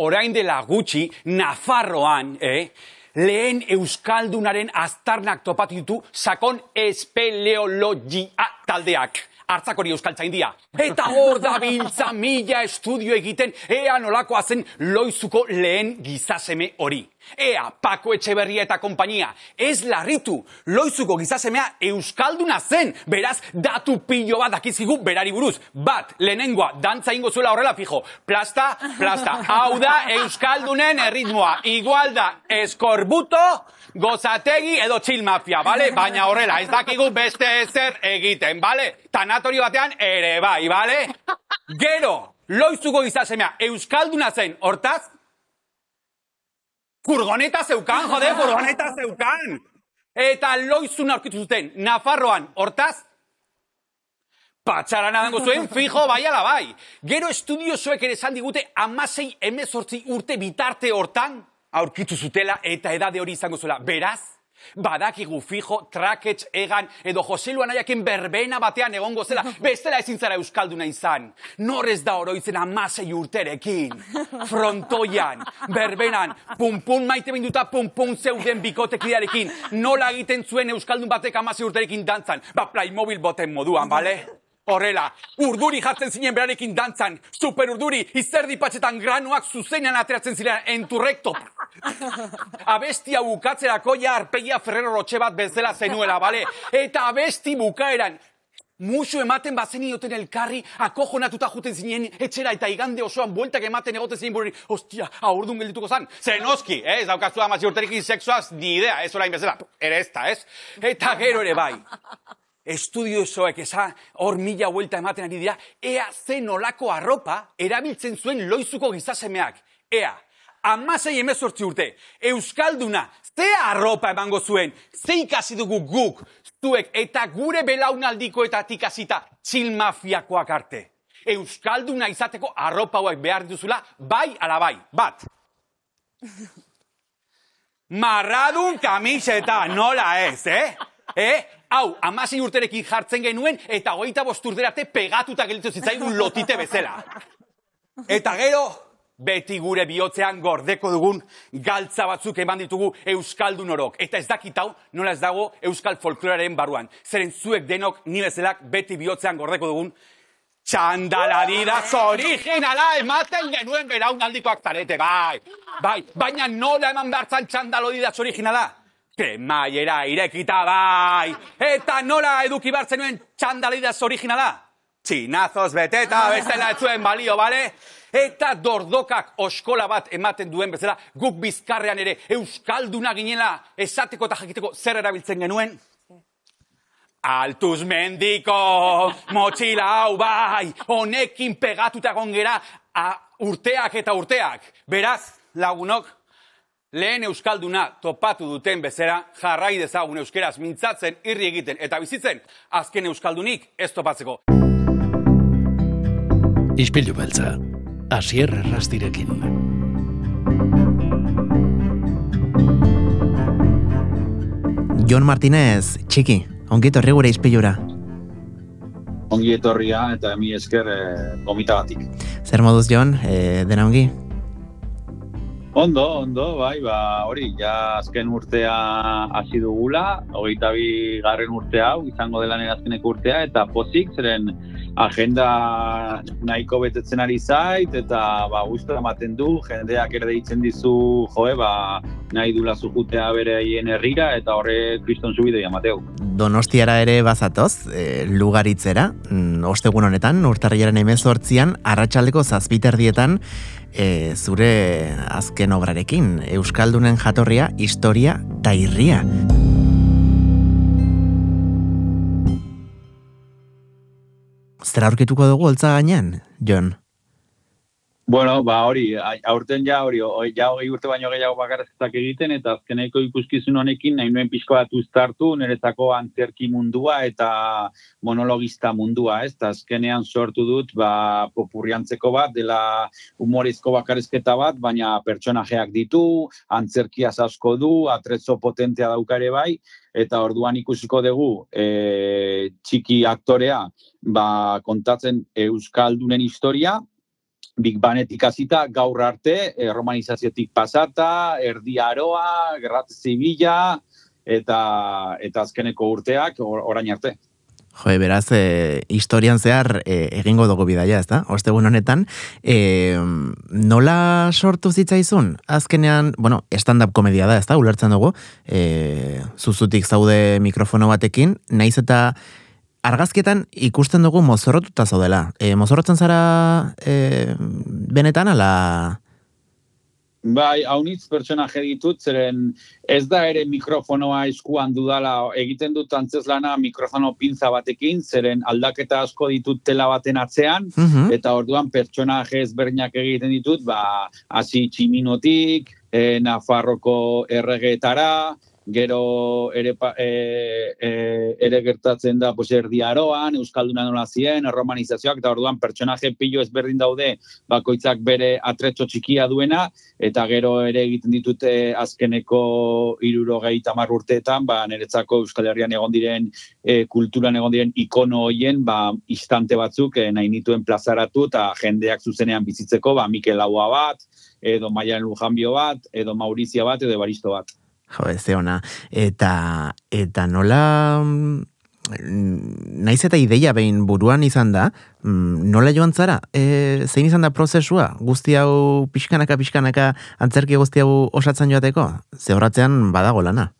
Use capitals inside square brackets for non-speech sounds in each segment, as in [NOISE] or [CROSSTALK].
orain dela gutxi, Nafarroan, eh, lehen Euskaldunaren aztarnak topatu ditu sakon espeleologia taldeak hartzakori euskaltzaindia. Eta hor da biltza mila estudio egiten ea nolakoa zen loizuko lehen gizaseme hori. Ea, Pako Etxeberria eta kompainia, ez larritu, loizuko gizasemea euskalduna zen, beraz, datu pilo bat dakizigu berari buruz. Bat, lehenengoa, dantza ingo zuela horrela fijo, plasta, plasta, [LAUGHS] hau da euskaldunen erritmoa, igual da, eskorbuto, gozategi edo chill mafia, bale? Baina horrela, ez dakigu beste ezer egiten, bale? Tanatorio batean ere bai, bale? Gero, loizuko gizasemea euskalduna zen, hortaz, Furgoneta zeukan, jode, [LAUGHS] furgoneta zeukan. Eta loizun aurkitu zuten, Nafarroan, hortaz, patxaran adango zuen, [LAUGHS] fijo, bai ala bai. Gero estudio zuek ere esan digute, amasei emezortzi urte bitarte hortan, aurkitu zutela eta edade hori izango zuela. Beraz, Badakigu fijo, traketx, egan, edo Jose Luanaiakin berbena batean egongo zela, [LAUGHS] bestela ezin zara Euskalduna izan. Norez da oroitzen amasei urterekin, [LAUGHS] frontoian, berbenan, pum-pum maite binduta pum-pum zeuden bikotekidearekin, nola egiten zuen Euskaldun batek amasei urterekin dantzan, ba Playmobil boten moduan, bale? Horrela, urduri jartzen zinen berarekin dantzan, super urduri, izerdi patxetan granuak zuzenean ateratzen ziren, enturrekto. [LAUGHS] Abestia bukatzerako ja arpegia ferrero rotxe bat bezala zenuela, bale? Eta abesti bukaeran, musu ematen bazen ioten elkarri, akojonatuta juten zinen etxera eta igande osoan bueltak ematen egote zinen burri, hostia, aurdun geldituko zan. Zenoski, eh? ez daukazua amazi urterekin seksuaz, ni idea, ez orain bezala, ere ez da, ez? Eta gero ere bai estudiosoek esa hor mila vuelta ematen ari dira, ea ze nolako arropa erabiltzen zuen loizuko gizasemeak. Ea, amasei emezortzi urte, Euskalduna, ze arropa emango zuen, ze ikasi dugu guk, zuek eta gure belaunaldiko eta tikasita txilmafiakoak arte. Euskalduna izateko arropa hauek behar dituzula, bai ala bai, bat. [LAUGHS] Marradun kamiseta, nola ez, eh? Eh? Hau, amasi urterekin jartzen genuen, eta hogeita bosturderate pegatuta gelitu zitzaigun lotite bezala. Eta gero, beti gure bihotzean gordeko dugun galtza batzuk eman ditugu Euskaldun orok. Eta ez dakit hau, nola ez dago Euskal Folkloraren baruan. Zeren zuek denok ni bezalak beti bihotzean gordeko dugun txandaladida originala ematen genuen beraunaldikoak zarete, bai. Bai, baina nola eman behartzan txandalodidaz originala? Kremaiera irekita bai! Eta nola eduki bartzen nuen txandalidaz originala? Txinazos beteta bestela etzuen balio, bale? Eta dordokak oskola bat ematen duen bezala, guk bizkarrean ere euskalduna ginela esateko eta jakiteko zer erabiltzen genuen? Altuz mendiko, motxila hau bai, honekin pegatuta gongera urteak eta urteak. Beraz, lagunok, lehen euskalduna topatu duten bezera jarrai dezagun euskeraz mintzatzen irri egiten eta bizitzen azken euskaldunik ez topatzeko. Ispilu beltza, asier errastirekin. Jon Martinez, txiki, ongi torri gure ispilura. Ongi etorria eta emi esker eh, gomita batik. Zer moduz, Jon, eh, dena ongi? Ondo, ondo, bai, ba, hori, ja azken urtea hasi dugula, hogeita bi garren urtea hau, izango dela nire azkeneko urtea, eta pozik, zeren agenda nahiko betetzen ari zait, eta ba, guztu ematen du, jendeak ere deitzen dizu, joe, ba, nahi dula zujutea bere hien herrira, eta horre kriston zubidea, Mateu. Donostiara ere bazatoz, e, lugaritzera, mm, ostegun honetan, urtarriaren emezortzian, arratsaldeko zazpiterdietan, e, zure azken obrarekin, Euskaldunen jatorria, historia eta irria. Zer aurkituko dugu holtza gainean, Jon? Bueno, ba hori, aurten ja hori, ja hogei urte baino gehiago bakarrezetak egiten, eta azkeneko ikuskizun honekin, nahi nuen pixko bat uztartu, niretzako antzerki mundua eta monologista mundua, ez? Ta azkenean sortu dut, ba, popurriantzeko bat, dela humorizko bakarrezketa bat, baina pertsonajeak ditu, antzerkia asko du, atrezo potentea daukare bai, eta orduan ikusiko dugu e, txiki aktorea ba, kontatzen Euskaldunen historia, Big Banetik hasita gaur arte, e, romanizaziotik pasata, erdi aroa, gerrat zibila, eta, eta azkeneko urteak orain arte. Jo, beraz, e, historian zehar e, egingo dugu bidaia, ez da? Ostegun honetan, e, nola sortu zitzaizun? Azkenean, bueno, stand-up komedia da, ez da? Ulertzen dugu, e, zuzutik zaude mikrofono batekin, naiz eta argazketan ikusten dugu mozorrotuta zaudela. E, mozorrotzen zara e, benetan, ala... Bai, haunitz pertsonaje ditut, zeren ez da ere mikrofonoa eskuan dudala egiten dut antzeslana mikrofono pinza batekin, zeren aldaketa asko ditut tela baten atzean, mhm. eta orduan pertsonaje ezberdinak egiten ditut, ba, hasi tximinotik, e, Nafarroko erregetara, gero ere, e, e, ere gertatzen da pues, erdi aroan, Euskalduna nola zien, romanizazioak, eta orduan pertsonaje pilo ezberdin daude bakoitzak bere atretxo txikia duena, eta gero ere egiten ditute azkeneko iruro gehi tamar urteetan, ba, niretzako Euskal Herrian egon diren, e, kulturan egon diren ikono hoien, ba, istante batzuk e, nahi nituen plazaratu, eta jendeak zuzenean bizitzeko, ba, Mikel Laua bat, edo Maian Lujanbio bat, edo Maurizia bat, edo Baristo bat. Jo, ez ona. Eta, eta nola... Mm, naiz eta ideia behin buruan izan da, mm, nola joan zara? E, zein izan da prozesua? Guzti hau pixkanaka, pixkanaka, antzerki guzti hau osatzen joateko? Ze horratzean badago lana.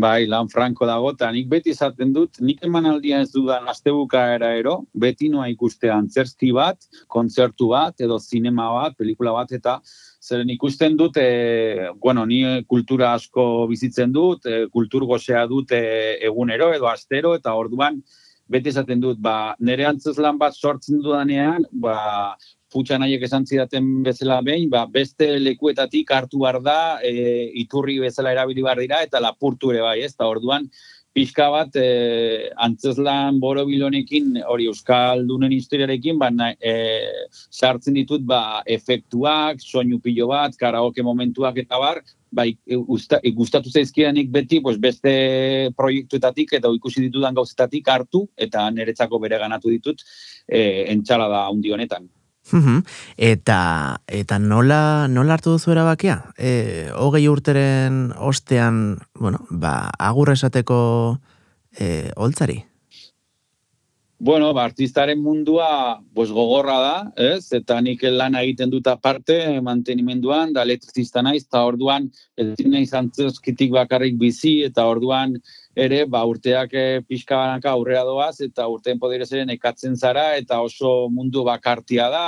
Bai, lan franko dago, eta nik beti izaten dut, nik emanaldia ez dudan astebuka era ero, beti noa ikuste antzerti bat, kontzertu bat, edo zinema bat, pelikula bat, eta zeren ikusten dut, e, bueno, ni kultura asko bizitzen dut, e, kultur gozea dut e, egunero edo astero, eta orduan beti esaten dut, ba, nire antzuz lan bat sortzen dudanean, ba, futsa nahiek esan zidaten bezala behin, ba, beste lekuetatik hartu behar da, e, iturri bezala erabili behar dira, eta lapurtu ere bai, ez, eta orduan, pixka bat e, antzeslan boro bilonekin hori euskal dunen historiarekin ba, e, sartzen ditut ba, efektuak, soinu pilo bat, karaoke momentuak eta bar, ba, gustatu zaizkidanik beti pues, beste proiektuetatik eta ikusi ditudan gauzetatik hartu eta niretzako bere ganatu ditut e, entxala da hundi honetan. Eta eta nola nola hartu duzu erabakia? Eh, hogei urteren ostean, bueno, ba agur esateko eh oltzari. Bueno, ba, artistaren mundua pues, gogorra da, ez? Eta nik lan egiten dut aparte, mantenimenduan, da elektrizista naiz, eta orduan, ez naiz antzioskitik bakarrik bizi, eta orduan, ere, ba, urteak e, pixka banaka aurrera doaz, eta urtean podirezaren ekatzen zara, eta oso mundu bakartia da,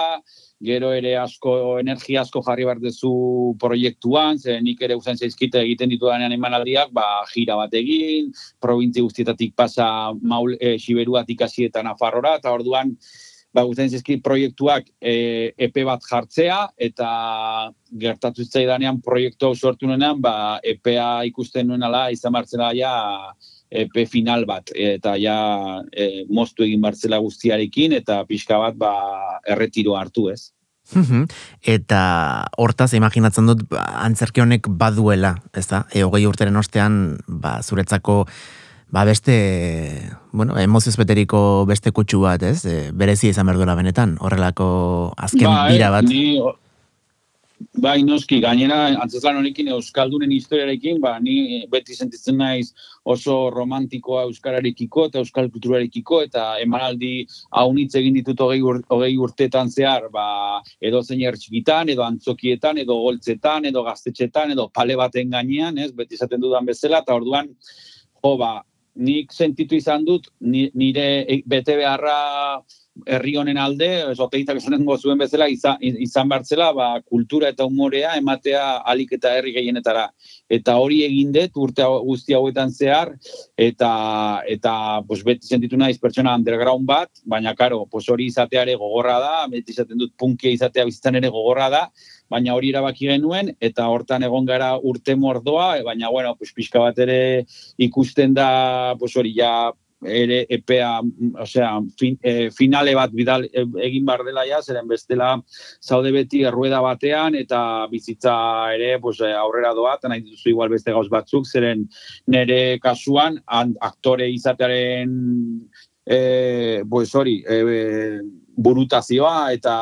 gero ere asko, energia asko jarri behar dezu proiektuan, ze nik ere uzen zeizkite egiten ditu danean emanaldiak, ba, jira bat egin, provintzi guztietatik pasa maul, e, Siberuatik eta Nafarrora, eta orduan, ba, uzen zeizkit proiektuak e, epe bat jartzea, eta gertatu zitzaidanean proiektu hau sortu nuenean, ba, EPEA ikusten nuenala, izan martzela ja, epe final bat, eta ja e, moztu egin bartzela guztiarekin, eta pixka bat ba, erretiro hartu ez. eta hortaz, imaginatzen dut, ba, antzerki honek baduela, ez da? E, hogei urteren ostean, ba, zuretzako, ba, beste, bueno, emozioz beteriko beste kutsu bat, ez? E, berezi izan berduela benetan, horrelako azken ba, bira bat. Ni, Bai, noski, gainera, antzeslan honekin Euskaldunen historiarekin, ba, ni beti sentitzen naiz oso romantikoa Euskararekiko eta Euskal Kulturarekiko, eta emanaldi haunitz egin ditut hogei, ur, hogei urtetan zehar, ba, edo zein txikitan, edo antzokietan, edo goltzetan, edo gaztetxetan, edo pale baten gainean, ez, beti esaten dudan bezala, eta orduan, jo, ba, nik sentitu izan dut, nire bete beharra herri honen alde, esoteitzak esanen zuen bezala, izan, izan bartzela, ba, kultura eta humorea ematea alik eta herri gehienetara. Eta hori egin dut urte guzti hauetan zehar, eta, eta pues, beti sentitu naiz pertsona underground bat, baina karo, pues, hori izateare gogorra da, beti izaten dut punkia izatea bizitzan ere gogorra da, baina hori erabaki genuen, eta hortan egon gara urte mordoa, baina, bueno, pues, pixka bat ere ikusten da, pues, hori ja, ere epea, osea, fin, e, finale bat bidal e, egin bar dela ja, zeren bestela zaude beti errueda batean eta bizitza ere pues, e, aurrera doa, eta nahi duzu igual beste gauz batzuk, zeren nere kasuan aktore izatearen e, pues hori, e, burutazioa eta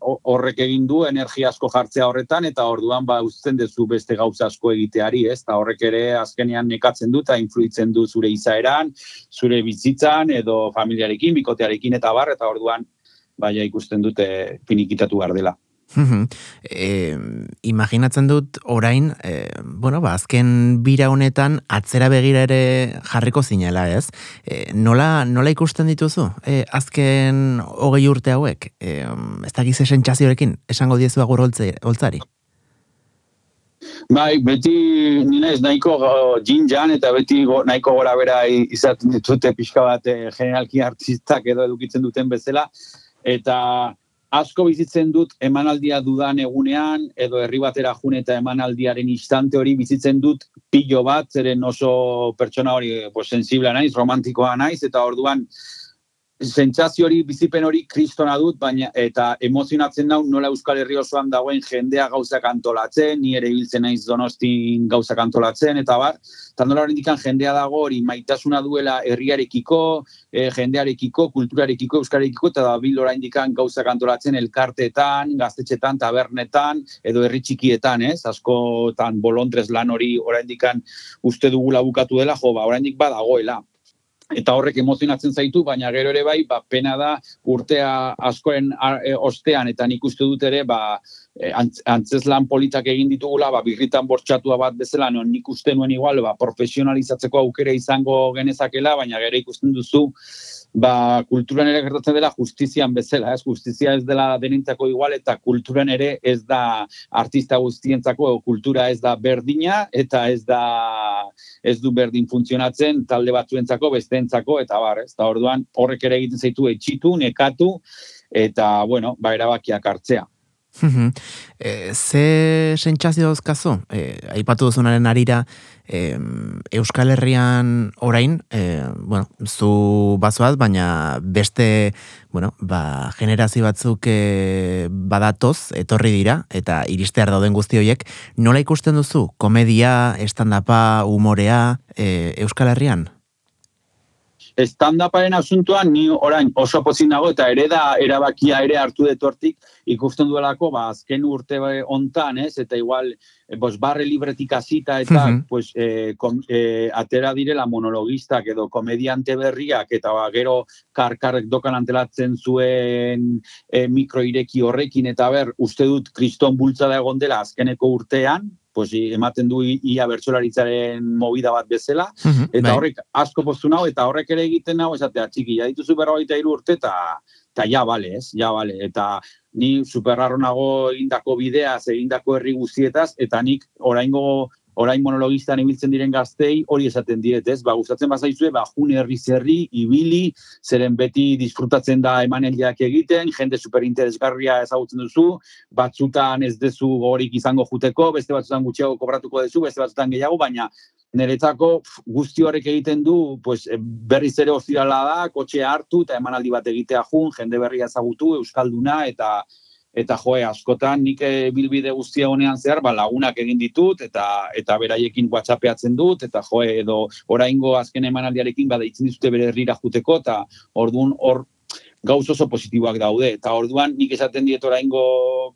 horrek egin du energia asko jartzea horretan eta orduan ba uzten duzu beste gauza asko egiteari, ez? Ta horrek ere azkenean nekatzen du eta influitzen du zure izaeran, zure bizitzan edo familiarekin, bikotearekin eta bar eta orduan baia ikusten dute finikitatu behar dela e, imaginatzen dut orain, e, bueno, ba, azken bira honetan atzera begira ere jarriko zinela, ez? E, nola, nola ikusten dituzu? E, azken hogei urte hauek, e, ez da gize sentsaziorekin, esango diezu agur holtzari? Bai, beti nina ez nahiko jin jan eta beti go, nahiko gora bera izaten ditute pixka bat generalki artistak edo edukitzen duten bezala, eta asko bizitzen dut emanaldia dudan egunean, edo herri batera jun eta emanaldiaren instante hori bizitzen dut pilo bat, zeren oso pertsona hori pues, sensibla naiz, romantikoa naiz, eta orduan sentsazio hori, bizipen hori kristona dut, baina eta emozionatzen nau nola Euskal Herri osoan dagoen jendea gauzak antolatzen, ni ere biltzen naiz donostin gauzak antolatzen, eta bar, eta nola hori jendea dago hori maitasuna duela herriarekiko, e, jendearekiko, kulturarekiko, euskarekiko, eta da bil indikan gauzak antolatzen elkarteetan, gaztetxetan, tabernetan, edo herri txikietan, ez? Askotan bolondrez lan hori oraindikan uste dugula bukatu dela, jo, ba, oraindik badagoela eta horrek emozionatzen zaitu, baina gero ere bai, ba, pena da urtea askoen e, ostean, eta nik uste dut ere, ba, e, antzez lan politak egin ditugula, ba, birritan bortxatua bat bezala, non nik uste nuen igual, ba, profesionalizatzeko aukera izango genezakela, baina gero ikusten duzu, ba, kulturan ere gertatzen dela justizian bezala, ez? Justizia ez dela denintzako igual eta kulturan ere ez da artista guztientzako kultura ez da berdina eta ez da ez du berdin funtzionatzen talde batzuentzako besteentzako eta bar, ez? Ta orduan horrek ere egiten zaitu etxitu, nekatu eta bueno, ba erabakiak hartzea. E, ze sentsazio dauzkazu? E, aipatu duzunaren arira, e, Euskal Herrian orain, e, bueno, zu bazoaz, baina beste, bueno, ba, generazio batzuk e, badatoz, etorri dira, eta iristear dauden guzti horiek, nola ikusten duzu? Komedia, estandapa, humorea, e, Euskal Herrian? Stand-uparen asuntuan ni orain oso pozin nago eta ere da erabakia ere hartu detortik ikusten duelako ba azken urte hontan, ez? Eta igual eh, bos barre libretik hasita eta pues eh, eh, atera direla monologistak edo komediante berriak eta ba, gero karkarrek dokan antelatzen zuen eh, mikroireki horrekin. Eta ber uste dut kriston bultzada egon dela azkeneko urtean pues, ematen du ia bertsolaritzaren movida bat bezala, eta bai. horrek asko postu nau, eta horrek ere egiten nau, esatea, txiki, ja dituzu berrogeita iru urte, eta eta ja bale, ez, ja bale, eta ni superrarro nago egindako bidea, egindako herri guztietaz, eta nik oraingo orain monologistan ibiltzen diren gaztei hori esaten diet, ez? Ba, gustatzen bazaizue, ba, june herri zerri, ibili, zeren beti disfrutatzen da emaneldiak egiten, jende superinteresgarria ezagutzen duzu, batzutan ez dezu gorik izango juteko, beste batzutan gutxiago kobratuko duzu, beste batzutan gehiago, baina niretzako guzti horrek egiten du, pues, berriz ere ostirala da, kotxe hartu eta emanaldi bat egitea jun, jende berria ezagutu, euskalduna, eta eta joe askotan nik e, bilbide guztia honean zehar ba lagunak egin ditut eta eta beraiekin WhatsAppeatzen dut eta joe edo oraingo azken emanaldiarekin bada itzen dizute bere herrira joteko eta ordun hor gauz oso positiboak daude. Eta orduan nik esaten diet oraingo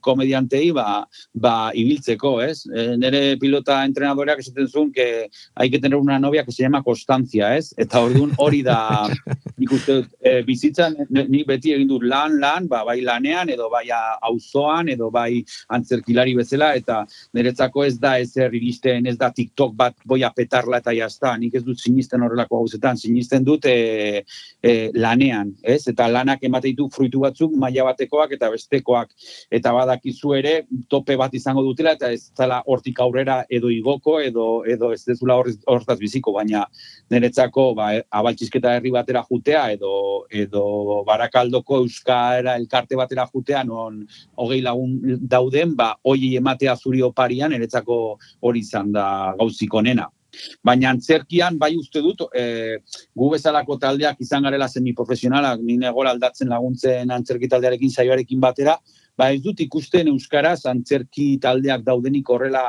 komediantei ba, ba ibiltzeko, ez? E, nere pilota entrenadoreak esaten zuen que hay que tener una novia que se llama Constancia, ez? Eta orduan hori da [LAUGHS] nik uste dut, e, bizitzan nik beti egin dut lan, lan, ba, bai lanean edo bai auzoan edo bai antzerkilari bezala eta niretzako ez da ez iristen, ez da TikTok bat boia petarla eta jazta, nik ez dut sinisten horrelako gauzetan, sinisten dut e, e, lanean, ez? Eta lana denak emate ditu fruitu batzuk maila batekoak eta bestekoak. Eta badakizu ere tope bat izango dutela eta ez zela hortik aurrera edo igoko edo edo ez dezula hortaz biziko baina niretzako ba abaltzisketa herri batera jutea edo edo barakaldoko euskara elkarte batera jutea non hogei lagun dauden ba hoiei ematea zuri oparian niretzako hori izan da gauzik onena Baina antzerkian bai uste dut, e, gu bezalako taldeak izan garela semiprofesionalak, nire gora aldatzen laguntzen antzerki taldearekin saioarekin batera, ba ez dut ikusten euskaraz antzerki taldeak daudenik horrela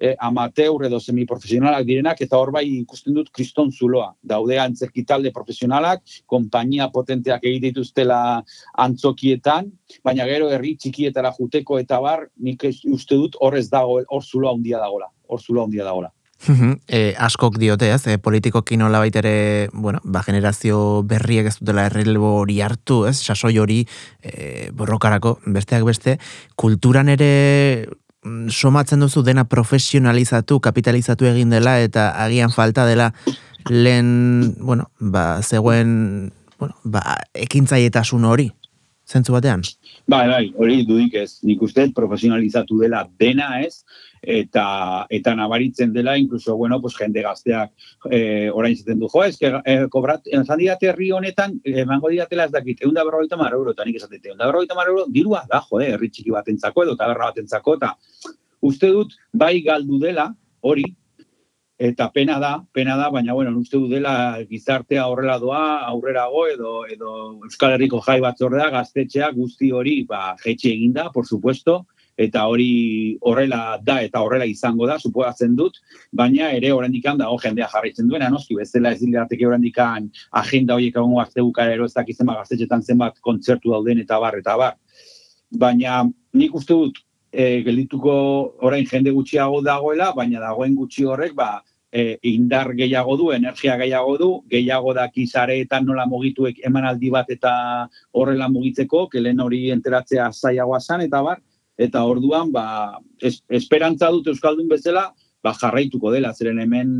e, amateur edo semiprofesionalak direnak eta hor bai ikusten dut kriston zuloa. Daude antzerki talde profesionalak, konpainia potenteak egite dituztela antzokietan, baina gero herri txikietara juteko eta bar, nik uste dut hor ez dago, hor zuloa handia dagola. Hor zuloa handia dagola. E, askok diote, ez, e, politiko kinola baitere, bueno, ba, generazio berriek ez dutela errelbo hori hartu, ez, sasoi hori e, borrokarako, besteak beste, kulturan ere mm, somatzen duzu dena profesionalizatu, kapitalizatu egin dela, eta agian falta dela lehen, bueno, ba, zegoen, bueno, ba, ekintzaietasun hori, zentzu batean? Bai, bai, hori dudik ez, nik uste profesionalizatu dela dena ez, eta eta nabaritzen dela incluso bueno pues jende gazteak eh orain zaten du jo eske eh, kobrat herri honetan emango diatela ez dakit 150 euro eta nik esaten 150 euro dirua da jo eh herri txiki batentzako edo taberra batentzako eta uste dut bai galdu dela hori eta pena da, pena da, baina bueno, uste du dela gizartea horrela doa, aurrerago edo edo Euskal Herriko jai batzordea gaztetxea guzti hori ba jetxe eginda, por supuesto, eta hori horrela da eta horrela izango da, supoatzen dut, baina ere oraindik dago jendea jarraitzen duena, noski, bezala ez dilateke oraindik agenda horiek egongo arte bukara ero ez dakizen gaztetxetan zenbat kontzertu dauden eta bar, eta bar. Baina nik uste dut, e, geldituko orain jende gutxiago dagoela, baina dagoen gutxi horrek, ba, e, indar gehiago du, energia gehiago du, gehiago da kizareetan nola mugituek emanaldi bat eta horrela mugitzeko, kelen hori enteratzea zaiagoa zan, eta bar, eta orduan ba es, esperantza dut euskaldun bezala ba jarraituko dela zeren hemen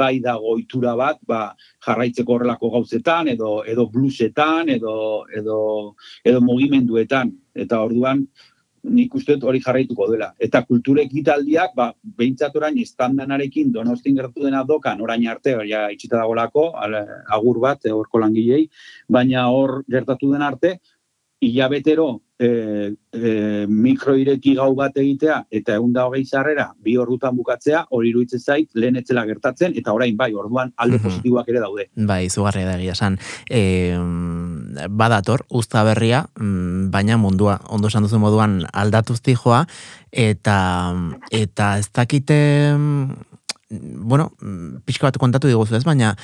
bai dago ohitura bat ba jarraitzeko horrelako gauzetan edo edo bluesetan edo edo edo mugimenduetan eta orduan nik uste hori jarraituko dela. Eta kultura ekitaldiak, ba, behintzat orain estandanarekin donostin gertu dena dokan, orain arte, ja, itxita dagolako, agur bat, horko langilei, baina hor gertatu den arte, hilabetero e, e, mikroireki gau bat egitea eta egun da hogei zarrera bi ordutan bukatzea hori iruditzen zait lehen etzela gertatzen eta orain bai orduan alde positiboak ere daude. Bai, izugarria da egia san. E, badator, usta berria, mm, baina mundua, ondo esan duzu moduan aldatuzti joa, eta, eta ez dakite bueno, pixka bat kontatu diguzu ez, baina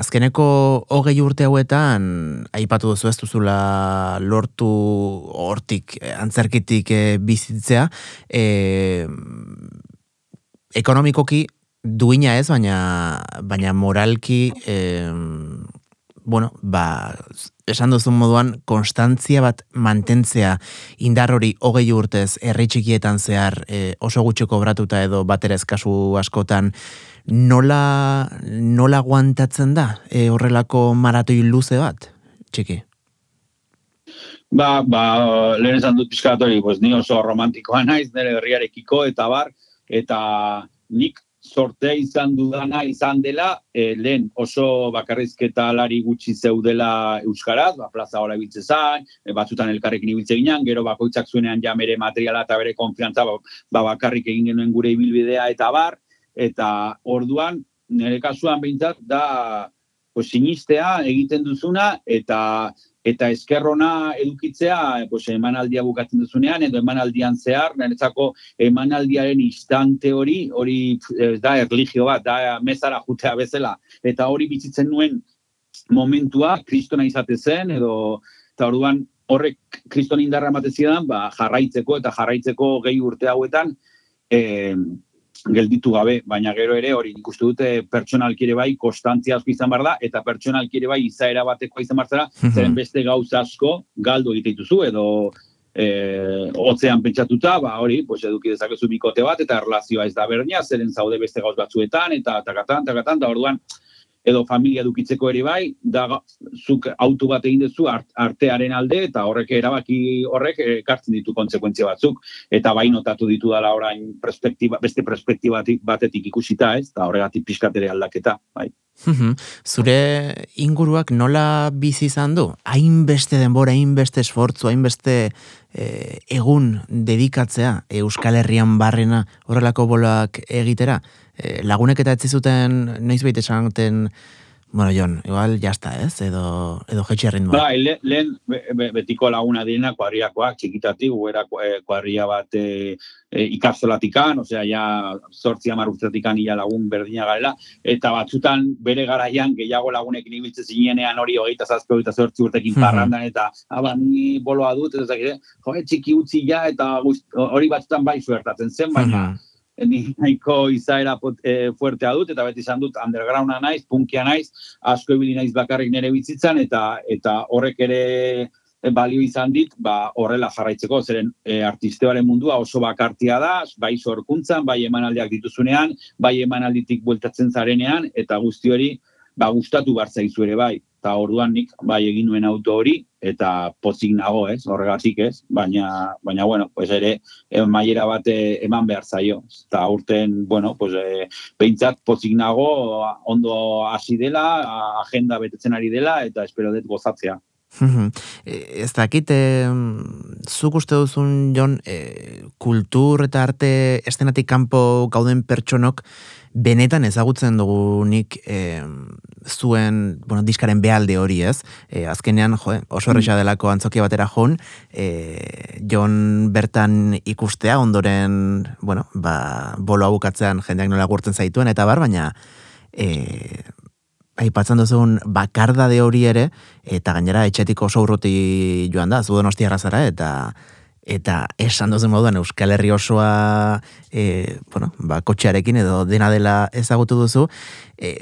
azkeneko hogei urte hauetan aipatu duzu ez duzula lortu hortik, eh, antzerkitik e, bizitzea, e, ekonomikoki duina ez, baina, baina moralki e, bueno, ba, esan duzun moduan, konstantzia bat mantentzea indar hori hogei urtez herri txikietan zehar e, oso gutxo kobratuta edo baterez kasu askotan, nola, nola guantatzen da e, horrelako maratoi luze bat, txiki? Ba, ba, lehen esan dut pixkatori, pues, ni oso romantikoa naiz, nire herriarekiko, eta bar, eta nik sortea izan dudana izan dela, e, lehen oso bakarrizketa alari gutxi zeudela Euskaraz, ba, plaza hori biltze zain, e, batzutan elkarrekin ibiltze ginen, gero bakoitzak zuenean ja mere materiala eta bere konfiantza ba, ba, bakarrik egin genuen gure ibilbidea eta bar, eta orduan, nire kasuan behintzat, da, pues, sinistea egiten duzuna, eta eta eskerrona edukitzea pues, emanaldia bukatzen duzunean, edo emanaldian zehar, niretzako emanaldiaren instante hori, hori da erligio bat, da mezara jutea bezala, eta hori bizitzen nuen momentua, kristona izate zen, edo, eta orduan horrek kriston indarra ematezidan, ba, jarraitzeko eta jarraitzeko gehi urte hauetan, eh, gelditu gabe, baina gero ere hori ikustu dute pertsonalki ere bai konstantzia asko izan bar da eta pertsonalki ere bai izaera bateko izan bar mhm. zeren beste gauza asko galdu egite dituzu edo eh otzean pentsatuta, ba hori, pues eduki dezakezu bikote bat eta erlazioa ez da berdina, zeren zaude beste gauz batzuetan eta takatan takatan da orduan edo familia dukitzeko ere bai, da zuk auto bat egin duzu artearen alde eta horrek erabaki horrek ekartzen ditu kontsekuentzia batzuk eta bai notatu ditu dala orain perspektiba, beste perspektiba batetik ikusita ez, eta horregatik pixkatere aldaketa, bai. Zure inguruak nola bizi izan du? Hainbeste denbora, hainbeste esfortzu, hainbeste e, egun dedikatzea Euskal Herrian barrena horrelako bolak egitera? E, lagunek eta etzi zuten noiz baita esan Bueno, Jon, igual jazta, ez? Edo, edo jetxe ritmoa. Bai, le, lehen be, be, betiko laguna direna kuadriakoak, txikitati, guera eh, kuadria bat e, e, ikastolatikan, osea, ja, sortzi amar urtetikan ia lagun berdina garela, eta batzutan bere garaian gehiago lagunekin ibiltzen zinenean hori hogeita zazpio, hogeita zortzi urtekin Mhm. parrandan, eta aba, ni boloa dut, eta zakide, jo, txiki utzi ja, eta hori batzutan bai suertatzen zen, baina, Mhm. ni nahiko izaera pot, e, fuertea dut, eta beti izan dut undergrounda naiz, punkia naiz, asko ibili naiz bakarrik nire bizitzan, eta eta horrek ere e, balio izan dit, ba, horrela jarraitzeko, zeren e, artistearen mundua oso bakartia da, bai sorkuntzan, bai emanaldiak dituzunean, bai emanalditik bueltatzen zarenean, eta guzti hori, ba, gustatu behar zaizu ere bai. Eta orduan nik bai egin nuen auto hori, eta pozik nago, ez, horregatik ez, baina, baina bueno, pues ere, e, maiera bat e, eman behar zaio. Eta urten, bueno, pues, e, behintzat pozik nago, ondo hasi dela, agenda betetzen ari dela, eta espero dut gozatzea. Ez dakit, e, zuk uste duzun, Jon, e, kultur eta arte estenatik kanpo gauden pertsonok benetan ezagutzen dugunik e, zuen, bueno, diskaren behalde hori ez. E, azkenean, jo, oso erresa delako antzokia batera joan, e, Jon bertan ikustea, ondoren, bueno, ba, bolo abukatzean jendeak nola gurtzen zaituen, eta bar, baina e, aipatzen duzun bakardade hori ere, eta gainera etxetik oso urruti joan da, zu donostiarra zara, eta eta esan duzun moduan Euskal Herri osoa e, bueno, ba, kotxearekin edo dena dela ezagutu duzu, e,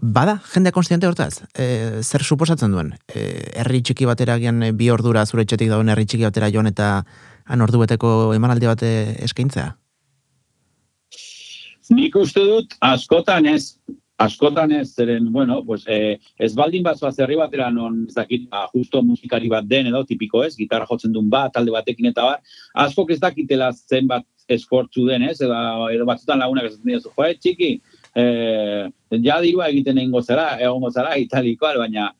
bada jende konstiente hortaz, e, zer suposatzen duen? E, herri txiki batera gian e, bi ordura zure etxetik dagoen herri txiki batera joan eta han ordu beteko emanaldi bate eskaintzea? Nik uste dut, askotan ez, askotan ez, zeren, bueno, pues, eh, ez baldin bat zoaz batera non, ez dakit, ba, justo musikari bat den edo, tipiko ez, gitarra jotzen duen bat, talde batekin eta bar, askok ez dakitela zenbat esfortzu den, ez, edo, edo batzutan lagunak ez dira, jo, eh, txiki, eh, ja dirua egiten egingo zara, egongo zara, italikoa, baina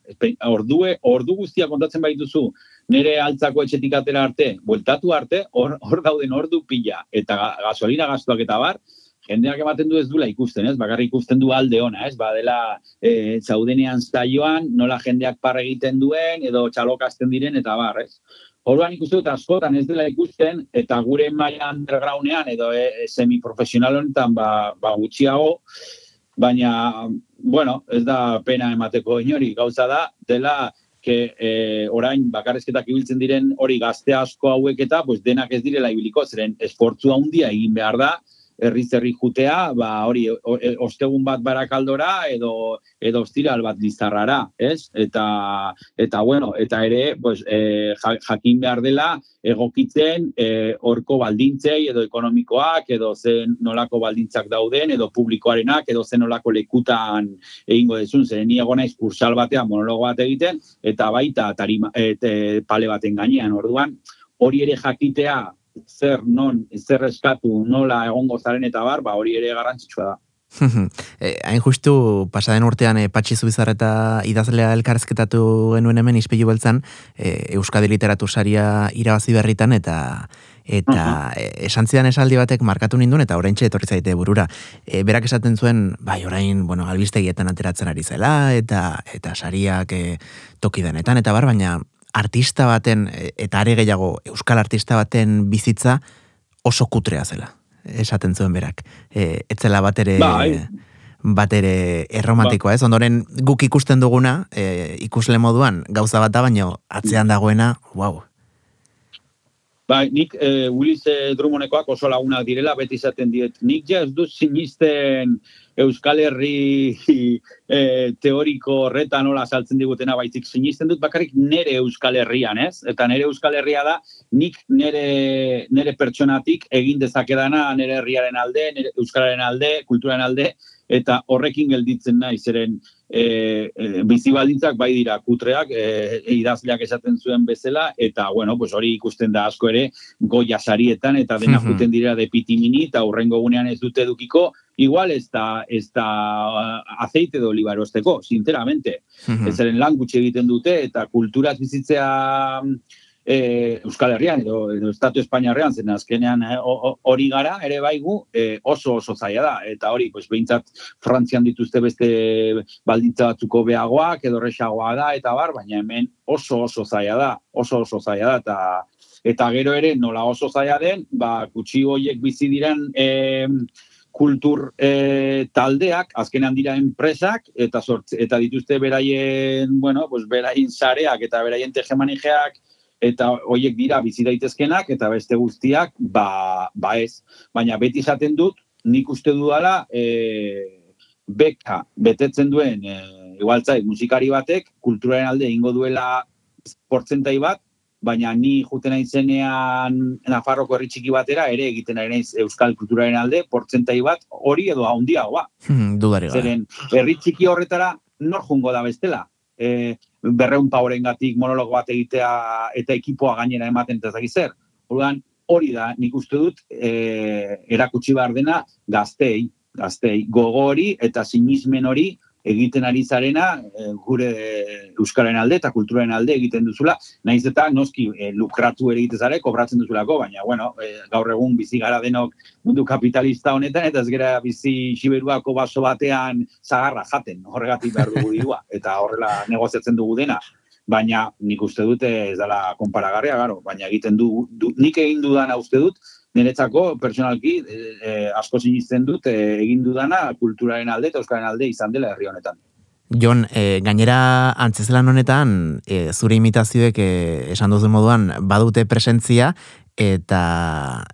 ordue, ordu guztia kontatzen baituzu, nire altzako etxetik atera arte, bueltatu arte, hor, hor dauden ordu pila, eta ga- gasolina gastuak eta bar, jendeak ematen du ez dula ikusten, ez? Bakarrik ikusten du alde ona, ez? Badela e, zaudenean zaioan, nola jendeak par egiten duen, edo txalokazten diren, eta bar, ez? Orduan ikusten dut askotan ez dela ikusten, eta gure maila undergroundean, edo e, semiprofesional honetan, ba, ba gutxiago, baina, bueno, ez da pena emateko inori, gauza da, dela, que eh, orain bakarrezketak ibiltzen diren hori gazte asko hauek eta pues denak ez direla ibiliko, zeren esportzu handia egin behar da, herri jutea, ba hori e- ostegun bat barakaldora edo edo ostiral bat lizarrara, ez? Eta eta bueno, eta ere pues ja- jakin behar dela egokitzen eh, horko baldintzei edo ekonomikoak edo zen nolako baldintzak dauden edo publikoarenak edo zen nolako lekutan egingo dezun, zen ni egon naiz kursal batean monologo bat egiten eta baita tarima, et, e, pale baten gainean orduan hori ere jakitea zer non zer eskatu nola egongo zaren eta bar, ba hori ere garrantzitsua da. [LAUGHS] e, hain justu, pasaden urtean e, Patxi Zubizarreta idazlea elkarrezketatu genuen hemen ispilu beltzan, e, Euskadi Literatu Saria irabazi berritan, eta eta e, esan zidan esaldi batek markatu ninduen, eta oraintxe etorri zaite burura. E, berak esaten zuen, bai, orain, bueno, albistegietan ateratzen ari zela, eta eta sariak e, toki denetan, eta bar, baina artista baten, e, eta are gehiago, euskal artista baten bizitza oso kutrea zela, esaten zuen berak. E, etzela bat ere, Bai. bat ere erromantikoa, ez? Ondoren guk ikusten duguna, e, ikusle moduan, gauza bat da, baino atzean dagoena, wow. Bai, nik e, Willis e, Drummondekoak oso lagunak direla, beti izaten diet. Nik ja ez dut sinisten Euskal Herri e, teoriko horretan nola saltzen digutena baizik sinisten dut bakarrik nere Euskal Herrian, ez? Eta nere Euskal Herria da nik nere, nere pertsonatik egin dezakedana nere herriaren alde, nere Euskararen alde, kulturaren alde, eta horrekin gelditzen nahi, zeren e, e, bizi baldintzak bai dira kutreak, e, idazleak esaten zuen bezala, eta bueno, pues hori ikusten da asko ere goia sarietan, eta dena Mhm. juten dira de pitimini, eta hurrengo gunean ez dute edukiko, igual ez da, ez da aceite de oliva erosteko, sinceramente. Mhm. Ez zeren lan gutxi egiten dute, eta kulturaz bizitzea mm, e, Euskal Herrian edo, edo Estatu Espainiarrean zen azkenean eh, hori gara ere baigu e, oso oso zaila da. Eta hori pues beintzat Frantzian dituzte beste baldintza batzuko beagoak edo resagoa da eta bar baina hemen oso oso zaila da oso oso zaila da. Eta eta gero ere nola oso zaila den ba gutxi hoiek bizi diren e, kultur e, taldeak, azkenean dira enpresak, eta sortze, eta dituzte beraien, bueno, pues beraien sareak eta beraien tegemanijeak eta hoiek dira bizi daitezkenak eta beste guztiak ba, ba ez. Baina beti izaten dut, nik uste dudala e, beka betetzen duen e, igualtzai musikari batek kulturaren alde ingo duela portzentai bat, baina ni juten zenean Nafarroko herri txiki batera ere egiten ari naiz euskal kulturaren alde portzentai bat hori edo handiagoa. Hmm, dudari Zeren herri txiki horretara nor jungo da bestela e, berreun pauren gatik monologo bat egitea eta ekipoa gainera ematen eta zaki zer. Orduan, hori da, nik uste dut, e, erakutsi behar dena gaztei, gaztei, gogo hori eta sinismen hori egiten ari zarena e, gure euskaren alde eta kulturaren alde egiten duzula, naiz eta noski e, lukratu ere egite zare, kobratzen duzulako, baina bueno, e, gaur egun bizi gara denok mundu kapitalista honetan, eta ez gara bizi siberuako baso batean zagarra jaten, horregatik behar dugu dirua, [LAUGHS] eta horrela negoziatzen dugu dena. Baina nik uste dute ez dela konparagarria, garo, baina egiten du, du nik egin dudana uste dut, niretzako personalki e, asko sinisten dut e, egin dudana kulturaren alde eta euskaren alde izan dela herri honetan. Jon, e, gainera antzezelan honetan e, zure imitazioek e, esan duzu moduan badute presentzia eta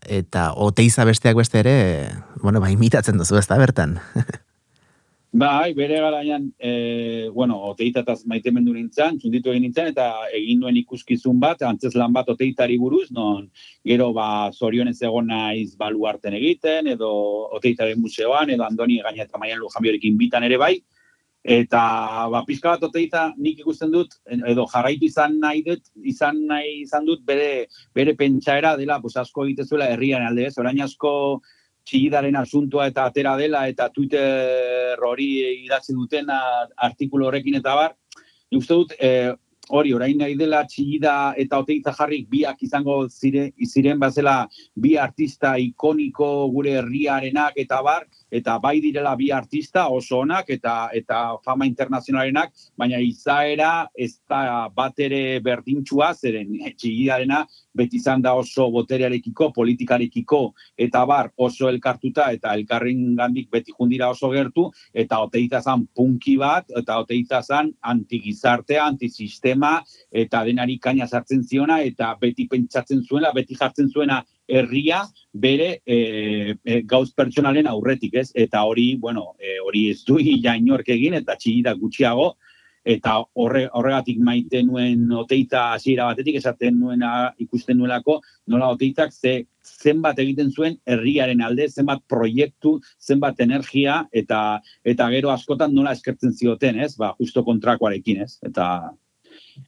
eta oteiza besteak beste ere, bueno, ba imitatzen duzu ez da bertan. [LAUGHS] Bai, bere garaian, e, bueno, oteitataz maite mendu nintzen, txunditu egin nintzen, eta egin duen ikuskizun bat, antzez lan bat oteitari buruz, non gero ba zorionez egon naiz balu harten egiten, edo oteitaren museoan, edo andoni gaina eta maian lujambiorekin bitan ere bai, eta ba, pizka bat oteita nik ikusten dut, edo jarraitu izan nahi dut, izan nahi izan dut bere, bere pentsaera dela, pues asko egitezuela herrian alde ez, orain asko txigidaren asuntua eta atera dela eta Twitter hori idatzi duten artikulu horrekin eta bar, uste dut, e, hori, orain nahi dela txigida eta oteitza jarrik biak izango zire, ziren bazela bi artista ikoniko gure herriarenak eta bar, eta bai direla bi artista oso onak eta eta fama internazionalenak, baina izaera ez da bat ere berdintxua, zeren txigidarena beti izan da oso boterearekiko, politikarekiko, eta bar oso elkartuta eta elkarren gandik beti jundira oso gertu, eta oteita zan punki bat, eta oteita zan antigizartea, antisistema, eta denari kaina sartzen ziona, eta beti pentsatzen zuena, beti jartzen zuena herria bere e, e, gauz pertsonalen aurretik, ez? Eta hori, bueno, e, hori ez du [LAUGHS] inork egin eta txigida gutxiago eta horre, horregatik maite nuen oteita hasiera batetik esaten nuena ikusten nuelako nola oteitak ze zenbat egiten zuen herriaren alde, zenbat proiektu, zenbat energia eta eta gero askotan nola eskertzen zioten, ez? Ba, justo kontrakoarekin, ez? Eta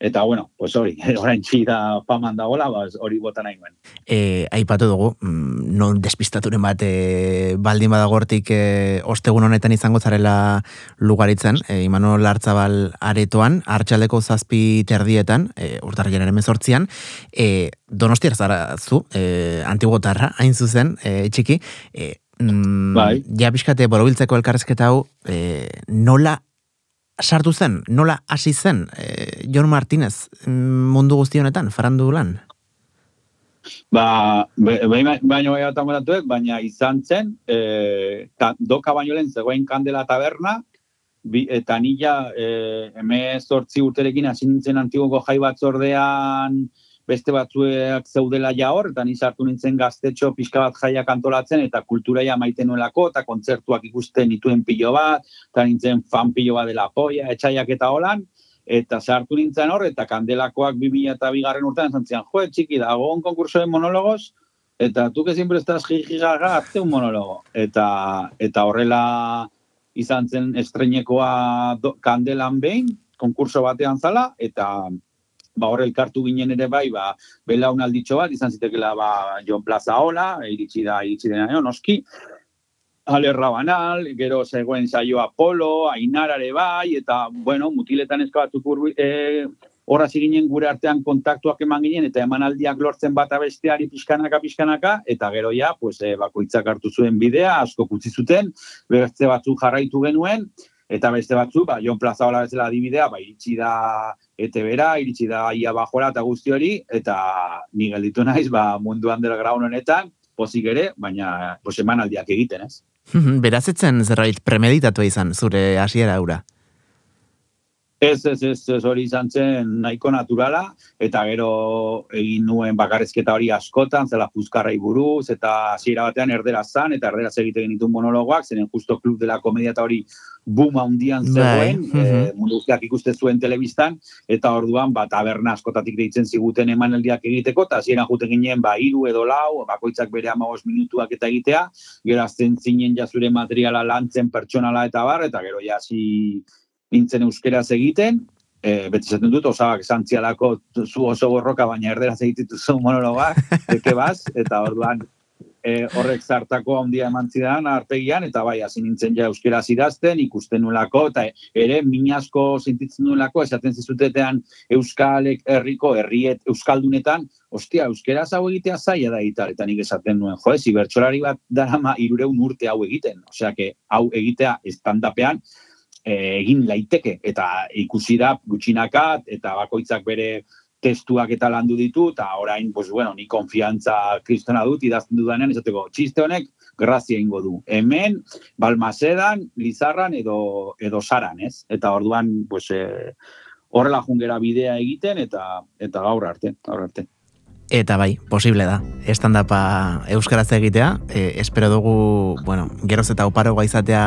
Eta bueno, pues hori, [LAUGHS] orain txida paman dagoela, ba, hori bota nahi nuen. E, aipatu dugu, mm, non despistaturen bat e, baldin badagortik e, ostegun honetan izango zarela lugaritzen, e, Imano Lartzabal aretoan, hartxaldeko zazpi terdietan, e, urtarriaren emezortzian, e, donostiar zara zu, e, antigotarra, hain zuzen, e, txiki, e, mm, bai. ja biskate borobiltzeko elkarrezketa hau, e, nola sartu zen, nola hasi zen e, Jon Martinez mundu guzti honetan, farandu lan? Ba, baina baino bai baina izan zen, e, doka baino lehen zegoen kandela taberna, bi, eta nila e, eme zortzi urterekin hasi nintzen antigoko jai batzordean, beste batzuek zeudela ja hor, eta nizartu nintzen gaztetxo pixka bat jaiak antolatzen, eta kulturaia maiten nuelako, eta kontzertuak ikusten nituen pilo bat, eta nintzen fan pilo bat dela poia, etxaiak eta holan, eta sartu nintzen hor, eta kandelakoak 2000 eta bigarren urtean zantzian, jo, txiki, da, un konkurso de monólogos, eta tu que siempre estás jijigaga, hazte un monólogo. Eta, eta horrela izan zen estrenekoa kandelan behin, konkurso batean zala, eta ba hor elkartu ginen ere bai, ba belaunalditxo bat izan zitekela ba Jon Plaza hola, iritsi da iritsi dena no, noski. Ale Rabanal, gero zegoen saio Apolo, Ainara ere bai eta bueno, mutiletan eska batzuk e, horra ziginen gure artean kontaktuak eman ginen, eta emanaldiak lortzen bata besteari pixkanaka, pixkanaka, eta gero ja, pues, e, bakoitzak hartu zuen bidea, asko kutzi zuten, beste batzuk jarraitu genuen, eta beste batzuk, ba, Jon Plaza hola bezala adibidea, ba, iritsi da ete bera, iritsi da ia bajora eta guzti hori, eta ni gelditu naiz, ba, mundu handera graun honetan, pozik ere, baina, pues, emanaldiak egiten, ez? [LAUGHS] Beraz etzen zerbait premeditatu izan, zure hasiera aura? Ez, ez, ez, ez hori izan zen nahiko naturala, eta gero egin nuen bakarrezketa hori askotan, zela puzkarrai buruz, eta hasiera batean erdera zan, eta erdera egiten genitu monologoak, zenen justo klub dela komedia eta hori boom handian bai, zegoen, mm -hmm. e, mundu ikuste zuen telebistan, eta orduan, ba, taberna askotatik deitzen ziguten emanaldiak egiteko, eta zieran jute ginen, ba, iru edo lau, bakoitzak bere amagos minutuak eta egitea, gero azten zinen jazure materiala lantzen pertsonala eta bar, eta gero jasi nintzen euskeraz egiten, e, beti zaten dut, osabak zantzialako zu oso borroka, baina erderaz egititu zu monologak, eke baz, eta orduan e, horrek zartako handia eman zidan arpegian, eta bai, hasi nintzen ja euskera idazten, ikusten nulako, eta ere, minasko sentitzen nulako, esaten zizutetean euskalek herriko, herriet euskaldunetan, ostia, euskera hau egitea zaila da egitar, eta nik esaten nuen, jo, ezi, bertxolari bat darama irureun urte hau egiten, osea, que hau egitea estandapean, egin laiteke. Eta ikusi da gutxinaka eta bakoitzak bere testuak eta landu ditu eta orain pues bueno ni konfiantza kristona dut idazten dudanean esateko txiste honek grazia eingo du. Hemen balmasedan lizarran edo edo saran ez? Eta orduan pues eh, horrela jungera bidea egiten eta eta gaur arte gaur arte. Eta bai, posible da. Estandapa euskaraz egitea, e, espero dugu, bueno, geroz eta oparoa izatea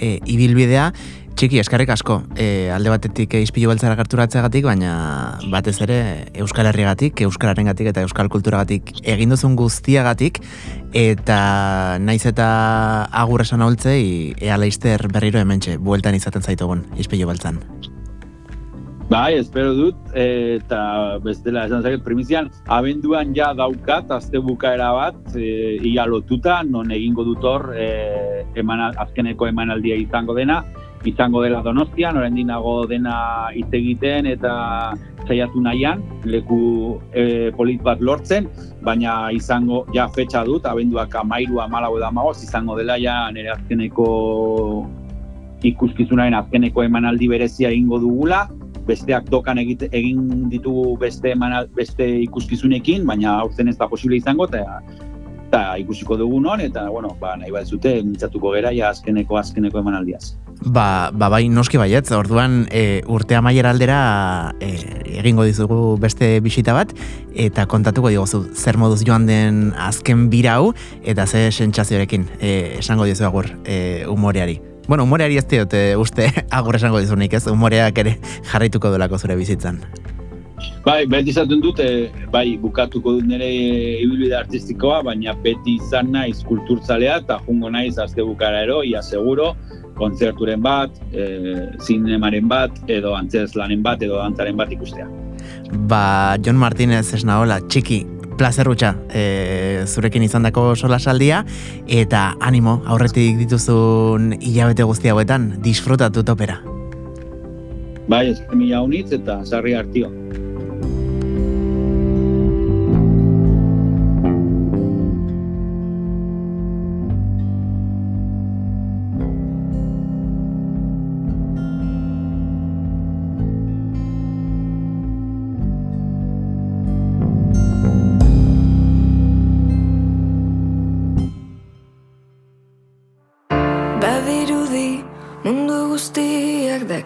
e, ibilbidea. Txiki, eskarrik asko, e, alde batetik izpilu beltzara gatik, baina batez ere Euskal Herriagatik, Euskararen gatik eta Euskal Kulturagatik egin duzun guztiagatik, eta naiz eta agur esan holtzei, ea leizter berriro hementxe, bueltan izaten zaitugun, izpilu beltzan. Bai, espero dut, eta bestela esan zaket, primizian, abenduan ja daukat, azte bukaera bat, e, ia lotuta, non egingo dut hor, e, azkeneko emanaldia izango dena, izango dela donostian, orain dinago dena hitz egiten eta zaiatu nahian, leku e, polit bat lortzen, baina izango, ja fetxa dut, abenduak amairu amalau edo amagoz, izango dela ja nire azkeneko ikuskizunaren azkeneko emanaldi berezia egingo dugula, besteak dokan egite, egin ditugu beste emanal, beste ikuskizunekin, baina aurten ez da posible izango, eta eta ikusiko dugu non, eta, bueno, ba, nahi bat zute, mintzatuko gera, ja azkeneko, azkeneko emanaldiaz. Ba, ba bai, noski baietz, orduan e, urte amaier aldera e, egingo dizugu beste bisita bat, eta kontatuko diguzu zer moduz joan den azken birau, eta ze sentsazioarekin e, esango dizu agur e, umoreari. Bueno, humoreari ez diot, uste, [LAUGHS] agur esango dizunik ez, humoreak ere jarraituko delako zure bizitzan. Bai, beti izaten dute, bai, bukatuko dut nire ibilbide artistikoa, baina beti izan naiz kulturtzalea eta jungo naiz azte bukara ero, ia seguro, kontzerturen bat, e, zinemaren bat, edo antzez lanen bat, edo dantzaren bat ikustea. Ba, John Martinez ez nahola, txiki, plazerrutxa e, zurekin izan dako sola saldia, eta animo, aurretik dituzun hilabete guzti hauetan, disfrutatu topera. Bai, ez mila unitz eta sarri hartio.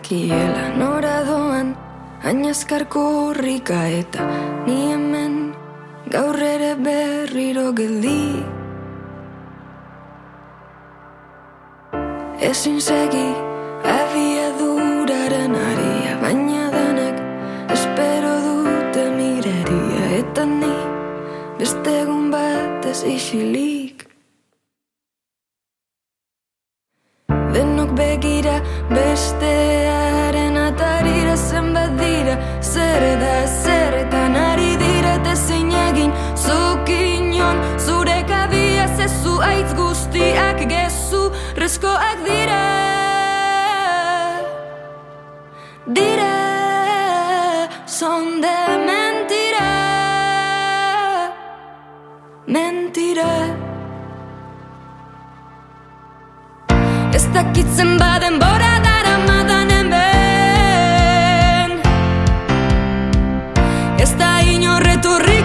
Dakiela nora doan Aina korrika eta ni hemen Gaur ere berriro geldi. Ezin segi adia duraren aria Baina denek espero dute mireria Eta ni beste egun bat ez isilik zer da zer eta nari direte zein egin. Zukinon zure kabia zezu aitz guztiak gezu rezkoak dira. Dira son de mentira. Mentira. Ez dakitzen baden borada Ez da inorreturriko